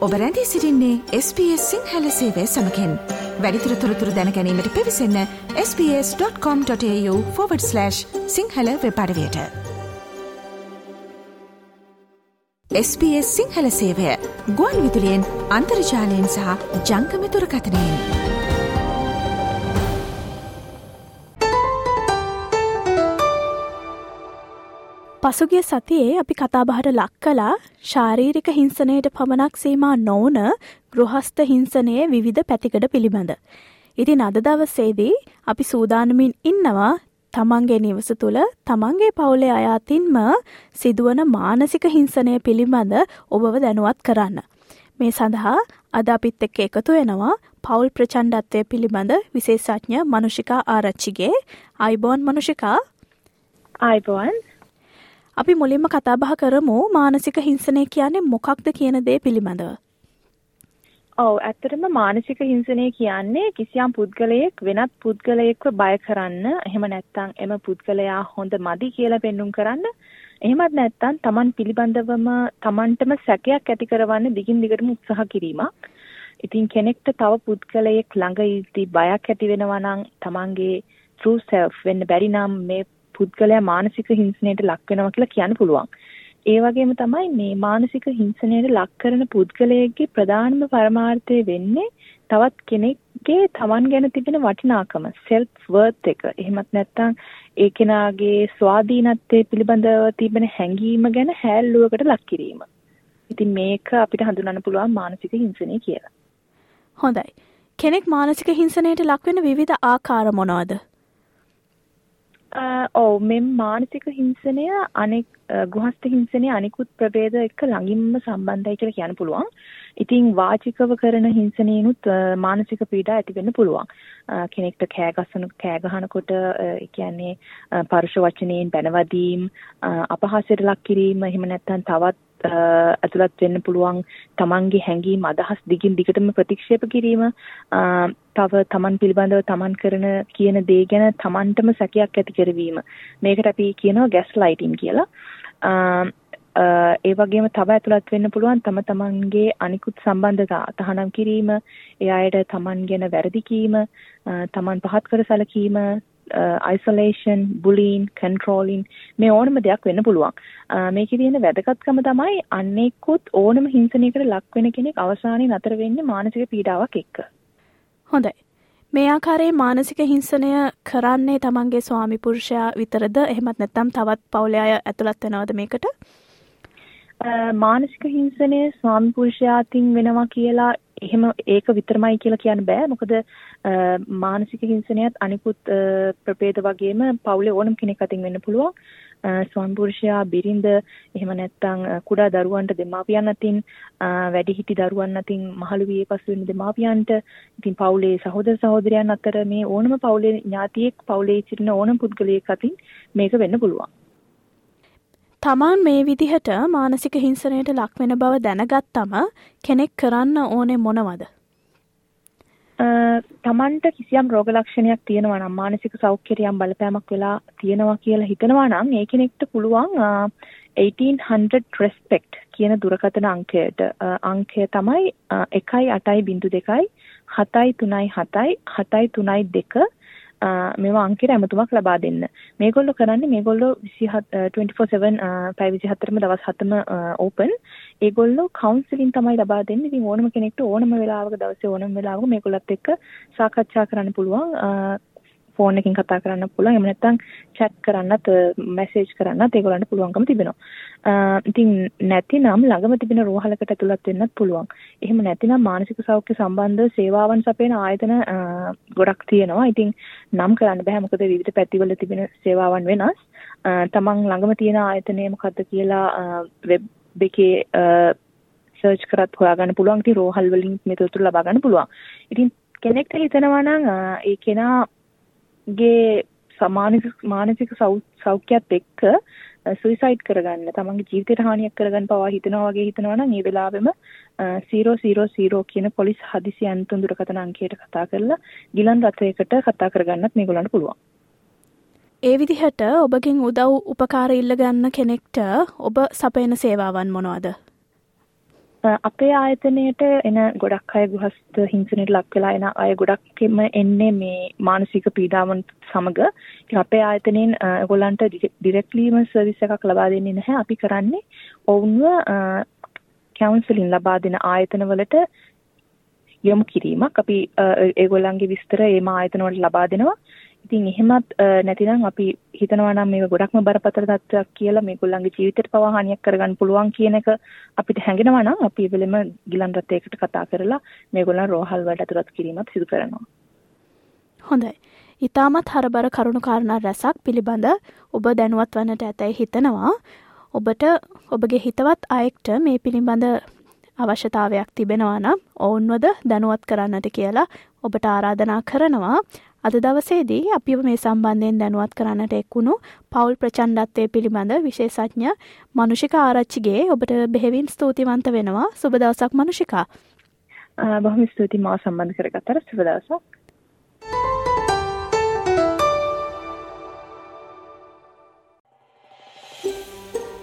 ඔබ රැඳී සිරින්නේ SBS සිංහල සේවය සමකෙන් වැඩිතුර තොරතුර දැනැනීමට පිවිසන්න ps.com.ta/ සිංහල වෙපඩවයට SBS සිංහල සේවය ගුවන් විදුලියෙන් අන්තර්ජාලයෙන් සහ ජංකමතුරකථනයෙන්. පසුගිය සතියේ අපි කතාබහට ලක් කලා ශාරීරික හිංසනයට පමණක් සීමා නොවන ගෘහස්ත හිංසනයේ විවිධ පැතිකඩ පිළිබඳ. ඉතින් අද දවස්සේදී අපි සූදානමින් ඉන්නවා තමන්ගේ නිවස තුළ තමන්ගේ පවුලේ අයාතින්ම සිදුවන මානසික හිංසනය පිළිබඳ ඔබව දැනුවත් කරන්න. මේ සඳහා අද අපිත් එක්ක එකතු වෙනවා පවුල් ප්‍රචණ්ඩත්වය පිළිබඳ විශේෂඥ මනුෂිකා ආරච්චිගේ අයිබෝන් මනුෂිකා අයිබෝන් අපි මුලින්ම කතාබහ කරමු මානසික හිංසනය කියන්නේ මොකක්ද කියන දේ පිළිබඳව. ඔව් ඇත්තටම මානසික හිංසනය කියන්නේ කිසියම් පුද්ගලයෙක් වෙනත් පුද්ගලයෙක්ව බය කරන්න එහෙම නැත්නම් එම පුද්ගලයා හොඳ මදි කියලා පෙන්눔 කරන්න එහෙමත් නැත්නම් Taman පිළිබඳවම Tamanටම සැකයක් ඇති කරවන්න දිගින් දිගටම උත්සාහ කිරීමක්. ඉතින් කෙනෙක්ට තව පුද්ගලයෙක් ළඟ ඉද්දි බයක් ඇති වෙනවා නම් Tamanගේ true self වෙන්න බැරි නම් මේ පුද්ගලයා මානසික හිංසනයට ලක් වෙනවා කියලා කියන්න පුළුවන්. ඒ වගේම තමයි මේ මානසික හිංසනයට ලක් කරන පුද්ගලයෙක්ගේ ප්‍රධානම පරමාර්ථය වෙන්නේ තවත් කෙනෙක්ගේ Taman ගැන තිබෙන වටිනාකම self worth එක. එහෙමත් නැත්නම් ඒ කෙනාගේ ස්වාධීනත්වයේ පිළිබඳව තිබෙන හැඟීම ගැන හැල්ලුවකට ලක් කිරීම. ඉතින් මේක අපිට හඳුනන්න පුළුවන් මානසික හිංසනය කියලා. හොඳයි. කෙනෙක් මානසික හිංසනයට ලක් වෙන විවිධ ආකාර මොනවද? ඔව් මෙම් මානසික හිංසනය අනෙක් ගෘහස්ත හිංසනය අනිකුත් ප්‍රභේද එක්ක ළඟින්ම සම්බන්ධයි කියලා කියන්න පුළුවන්. ඉතින් වාචිකව කරන හිංසනයනුත් මානසික පීඩා ඇති වෙන්න පුළුවන්. කෙනෙක්ට කෑ ගසන කෑ ගහනකොට ඒ කියන්නේ පරුෂ වචනයෙන් බැනවදීම් අපහාසයට ලක් කිරීම එහෙම නැත්නම් තවත් ඇතුළත් වෙන්න පුළුවන් තමන්ගේ හැඟීම් අදහස් දිගින් දිගටම ප්‍රතික්ෂේප කිරීම තව තමන් පිළිබඳව තමන් කරන කියන දේ ගැන තමන්ටම සැකයක් ඇති කරවීම. මේකට අපි කියනවා ගැස් ලයිටින් කියලා ඒ වගේම තව ඇතුළත් වෙන්න පුළුවන් තම තමන්ගේ අනිකුත් සම්බන්ධතා තහනම් කිරීම ඒ අයට තමන් ගැන වැරදි කීම තමන් පහත් කර සැලකීම Uh, isolation, bullying, controlling මේ ඕනම දෙයක් වෙන්න පුළුවන්. Uh, මේකේ තියෙන වැදගත්කම තමයි අන්නේකුත් ඕනම හිංසනයකට ලක් වෙන කෙනෙක් අවසානයේ නතර වෙන්නේ මානසික පීඩාවක් එක්ක. හොඳයි. මේ ආකාරයේ මානසික හිංසනය කරන්නේ තමන්ගේ ස්වාමි පුරුෂයා විතරද එහෙමත් නැත්නම් තවත් පවුලේ අය ඇතුළත් වෙනවද මේකට? මානසික හිංසනය ස්වාමි පුරුෂයාටින් වෙනවා කියලා එහෙම ඒක විතරමයි කියලා කියන්න බෑ. මොකද මානසික හිංසනයත් අනිකුත් ප්‍රභේද වගේම පවුලේ ඕනම කෙනෙක් අතින් වෙන්න පුළුවන්. ස්වාමි පුරුෂයා බිරිඳ එහෙම නැත්නම් කුඩා දරුවන්ට දෙමාපියන් අතින් වැඩිහිටි දරුවන් අතින් මහලු වියේ පසු වෙන දෙමාපියන්ට ඉතින් පවුලේ සහෝදර සහෝදරයන් අතර මේ ඕනම පවුලේ ඥාතියෙක් පවුලේ සිටින ඕනම පුද්ගලයෙක් අතින් මේක වෙන්න පුළුවන්. තමන් මේ විදිහට මානසික හිංසනයට ලක්වෙන බව දැනගත්තම කෙනෙක් කරන්න ඕනේ මොනවද? තමන්ට කිසියම් රෝග ලක්ෂණයක් තියෙනවා නම් මානසික සෞඛ්‍යයට යම් බලපෑමක් වෙලා තියෙනවා කියලා හිතනවා නම් ඒ කෙනෙක්ට පුළුවන් 1800 respect කියන දුරකථන අංකයට අංකය තමයි 1.8.2 7.3.7 7.3.2 මේවා අංකයට ඇමතුමක් ලබා දෙන්න. මේගොල්ලෝ කරන්නේ මේගොල්ලෝ 24/7 පැය 24ම දවස් 7ම ඕපන්. ඒගොල්ලෝ කවුන්සලින් තමයි ලබා දෙන්නේ. ඉතින් ඕනම කෙනෙක්ට ඕනම වෙලාවක දවසේ ඕනම වෙලාවක මේගොල්ලත් එක්ක සාකච්ඡා කරන්න පුළුවන්. ෆෝන් එකකින් කතා කරන්න පුළුවන්. එහෙම නැත්නම් chat කරන්නත් මැසේජ් කරන්නත් ඒගොල්ලන්ට පුළුවන්කම තිබෙනවා. ඉතින් නැතිනම් ළඟම තිබෙන රෝහලකට ඇතුළත් වෙන්නත් පුළුවන්. එහෙම නැතිනම් මානසික සෞඛ්‍ය සම්බන්ධ සේවාවන් සපයන ආයතන ගොඩක් තියෙනවා. ඉතින් නම් කරන්න බෑ මොකද විවිධ පැතිවල තිබෙන සේවාවන් වෙනස්. තමන් ළඟම තියෙන ආයතනය මොකද්ද කියලා වෙබ් එකේ සර්ච් කරත් හොයාගන්න පුළුවන්. ඉතින් රෝහල් වලින් මේ තොරතුරු ලබා ගන්න පුළුවන්. ඉතින් කෙනෙක්ට හිතනවා නම් ඒ කෙනා ගේ සමානික මානසික සෞඛ්‍යයත් එක්ක සුයිසයිඩ් කරගන්න තමන්ගේ ජීවිතයට හානියක් කරගන්න පවා හිතනවා වගේ හිතනවා නම් ඒ වෙලාවෙම 000 කියන පොලිස් හදිසි අන්තුන් දුරකථන අංකයට කතා කරලා ගිලන් රථයකට කතා කරගන්නත් මේගොල්ලන්ට පුළුවන්. ඒ විදිහට ඔබගෙන් උදව් උපකාර ඉල්ල ගන්න කෙනෙක්ට ඔබ සපයන සේවාවන් මොනවද? අපේ ආයතනයට එන ගොඩක් අය ගෘහස්ත හිංසනයට ලක් වෙලා එන අය ගොඩක්ම එන්නේ මේ මානසික පීඩාවන් සමග. ඉතින් අපේ ආයතනයෙන් ඒගොල්ලන්ට ඩිරෙක්ට්ලිම සර්විස් එකක් ලබා දෙන්නේ නැහැ. අපි කරන්නේ ඔවුන්ව කවුන්සලින් ලබා දෙන ආයතනවලට යොමු කිරීමක්. අපි ඒගොල්ලන්ගේ විස්තර ඒ ආයතනවලට ලබා දෙනවා. ඉතින් එහෙමත් නැතිනම් අපි හිතනවා නම් මේක ගොඩක්ම බරපතල තත්ත්වයක් කියලා මේගොල්ලන්ගේ ජීවිතයට පවා හානියක් කරගන්න පුළුවන් කියන එක අපිට හැඟෙනවා නම් අපි වෙලෙම ගිලන් රථයකට කතා කරලා මේගොල්ලන් රෝහල් වලට ඇතුළත් කිරීමත් සිදු කරනවා. හොඳයි. ඊටමත් හරබර කරුණු කාරණා රැසක් පිළිබඳ ඔබ දැනුවත් වන්නට ඇතැයි හිතනවා. ඔබට ඔබගේ හිතවත් අයෙක්ට මේ පිළිබඳ අවශ්‍යතාවයක් තිබෙනවා නම් ඔවුන්වද දැනුවත් කරන්නට කියලා ඔබට ආරාධනා කරනවා අද දවසේදී අපිව මේ සම්බන්ධයෙන් දැනුවත් කරන්නට එක්වුණු පවුල් ප්‍රචන්්ඩත්වය පිළිබඳ විශේෂඥ මනුෂික ආරච්චිගේ ඔබට බෙහෙවින් ස්තුතිවන්ත වෙනවා. සුබදවසක් මනුෂිකා. බොහම ස්තුති මාව සම්බන්ධ කරගත්තර සුබදවසක්